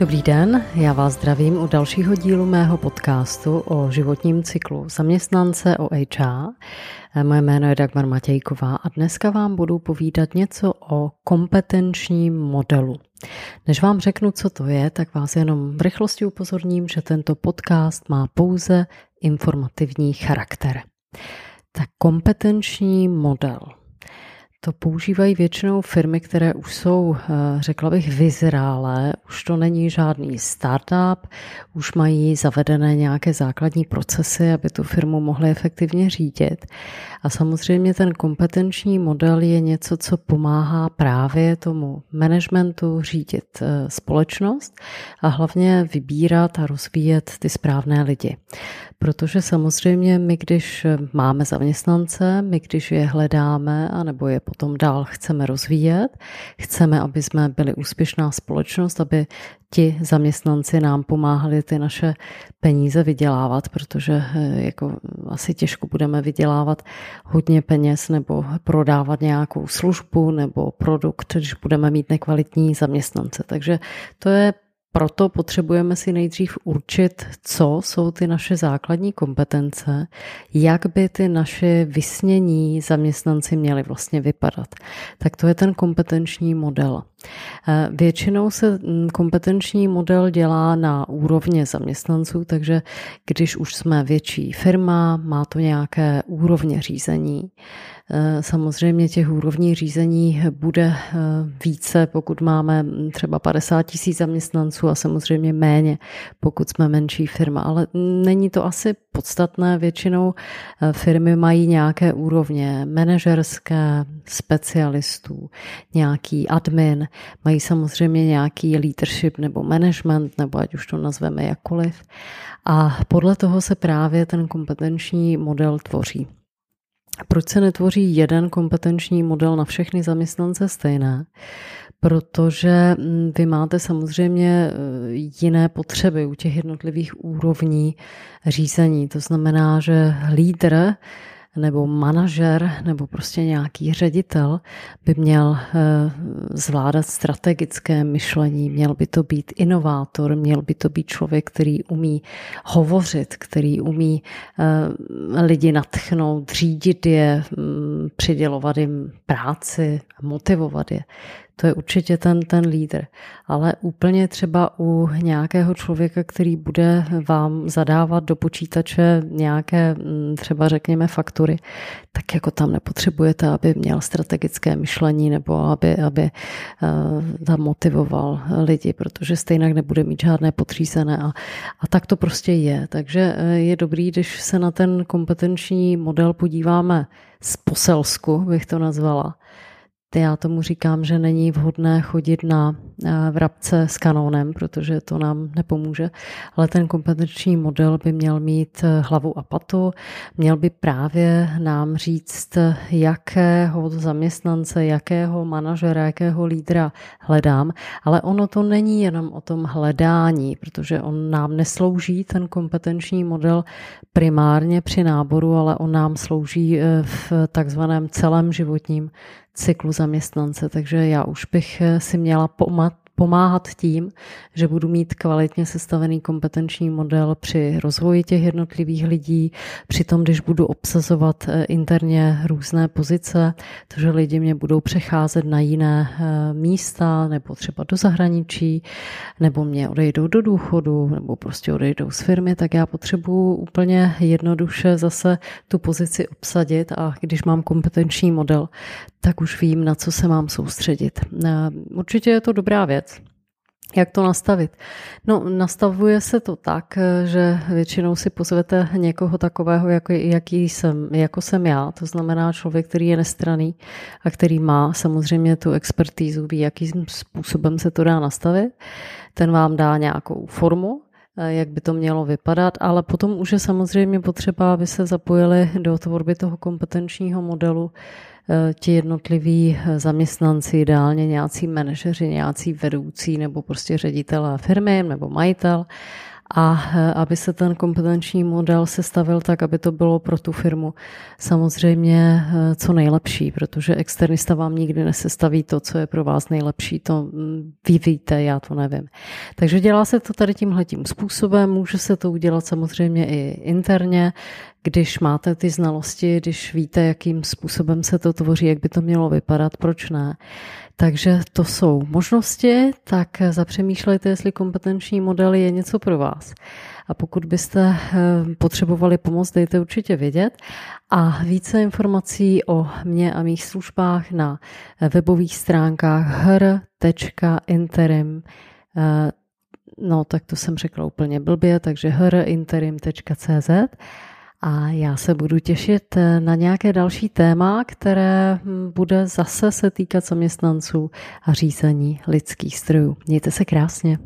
Dobrý den, já vás zdravím u dalšího dílu mého podcastu o životním cyklu zaměstnance o HR. Moje jméno je Dagmar Matějková a dneska vám budu povídat něco o kompetenčním modelu. Než vám řeknu, co to je, tak vás jenom v rychlosti upozorním, že tento podcast má pouze informativní charakter. Tak kompetenční model – to používají většinou firmy, které už jsou, eh, řekla bych, vyzrálé. Už to není žádný startup, už mají zavedené nějaké základní procesy, aby tu firmu mohly efektivně řídit. A samozřejmě ten kompetenční model je něco, co pomáhá právě tomu managementu řídit eh, společnost a hlavně vybírat a rozvíjet ty správné lidi. Protože samozřejmě my, když máme zaměstnance, my, když je hledáme, anebo je potom dál chceme rozvíjet, chceme, aby jsme byli úspěšná společnost, aby ti zaměstnanci nám pomáhali ty naše peníze vydělávat, protože eh, jako asi těžko budeme vydělávat hodně peněz nebo prodávat nějakou službu nebo produkt, když budeme mít nekvalitní zaměstnance. Takže to je proto potřebujeme si nejdřív určit, co jsou ty naše základní kompetence, jak by ty naše vysnění zaměstnanci měli vlastně vypadat. Tak to je ten kompetenční model. Eh, většinou se mm, kompetenční model dělá na úrovně zaměstnanců, takže když už jsme větší firma, má to nějaké úrovně řízení, Eh, samozřejmě těch úrovní řízení bude eh, více, pokud máme třeba 50 tisíc zaměstnanců a samozřejmě méně, pokud jsme menší firma. Ale není to asi podstatné. Většinou firmy mají nějaké úrovně manažerské, specialistů, nějaký admin, mají samozřejmě nějaký leadership nebo management, nebo ať už to nazveme jakkoliv. A podle toho se právě ten kompetenční model tvoří. Proč se netvoří jeden kompetenční model na všechny zaměstnance stejné? Protože mm, vy máte samozřejmě e, jiné potřeby u těch jednotlivých úrovní řízení. To znamená, že lídr nebo manažer nebo prostě nějaký ředitel by měl eh, zvládat strategické myšlení, měl by to být inovátor, měl by to být člověk, který umí hovořit, který umí eh, lidi natchnout, řídit je, mm, přidělovat jim práci, motivovat je to je určitě ten, ten lídr. Ale úplně třeba u nějakého člověka, který bude vám zadávat do počítače nějaké mm, třeba řekněme faktury, tak jako tam nepotřebujete, aby měl strategické myšlení nebo aby, aby uh, tam motivoval lidi, protože stejně nebude mít žádné potřízené a, a tak to prostě je. Takže eh, je dobrý, když se na ten kompetenční model podíváme z poselsku, bych to nazvala, já tomu říkám, že není vhodné chodit na vrabce s kanónem, protože to nám nepomůže, ale ten kompetenční model by měl mít eh, hlavu a patu, měl by právě nám říct, jakého zaměstnance, jakého manažera, jakého lídra hledám, ale ono to není jenom o tom hledání, protože on nám neslouží ten kompetenční model primárně při náboru, ale on nám slouží eh, v takzvaném celém životním cyklu zaměstnance, takže já už bych eh, si měla pomáhat tím, že budu mít kvalitně sestavený kompetenční model při rozvoji těch jednotlivých lidí, při tom, když budu obsazovat eh, interně různé pozice, takže lidi mě budou přecházet na jiné eh, místa nebo třeba do zahraničí, nebo mě odejdou do důchodu, nebo prostě odejdou z firmy, tak já potřebuji úplně jednoduše zase tu pozici obsadit a když mám kompetenční model, tak už vím, na co se mám soustředit. Určitě je to dobrá věc. Jak to nastavit? No, nastavuje se to tak, že většinou si pozvete někoho takového, jako, jaký jsem, jako jsem já, to znamená člověk, který je nestraný a který má samozřejmě tu expertízu, ví, jakým způsobem se to dá nastavit. Ten vám dá nějakou formu, jak by to mělo vypadat, ale potom už je samozřejmě potřeba, aby se zapojili do tvorby toho kompetenčního modelu Eh, ti jednotliví eh, zaměstnanci, ideálně nějací manažeři, nějací vedoucí nebo prostě ředitelé firmy nebo majitel a aby se ten kompetenční model sestavil tak, aby to bylo pro tu firmu samozřejmě eh, co nejlepší, protože externista vám nikdy nesestaví to, co je pro vás nejlepší, to mm, vy víte, já to nevím. Takže dělá se to tady tímhletím způsobem, může se to udělat samozřejmě i interně, když máte ty znalosti, když víte, jakým způsobem se to tvoří, jak by to mělo vypadat, proč ne. Takže to jsou možnosti, tak zapřemýšlejte, jestli kompetenční model je něco pro vás. A pokud byste eh, potřebovali pomoc, dejte určitě vědět. A více informací o mě a mých službách na webových stránkách hr.interim eh, No, tak to jsem řekla úplně blbě, takže hrinterim.cz a já se budu těšit eh, na nějaké další téma, které hm, bude zase se týkat zaměstnanců a řízení lidských strojů. Mějte se krásně.